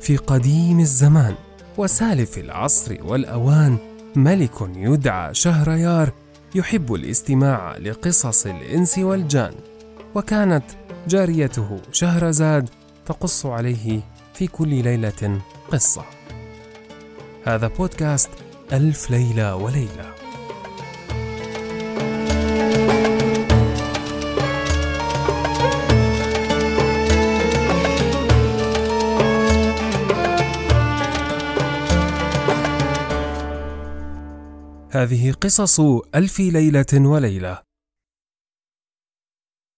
في قديم الزمان وسالف العصر والأوان ملك يدعى شهريار يحب الاستماع لقصص الإنس والجان وكانت جاريته شهرزاد تقص عليه في كل ليلة قصة. هذا بودكاست ألف ليلة وليلة. هذه قصص ألف ليلة وليلة.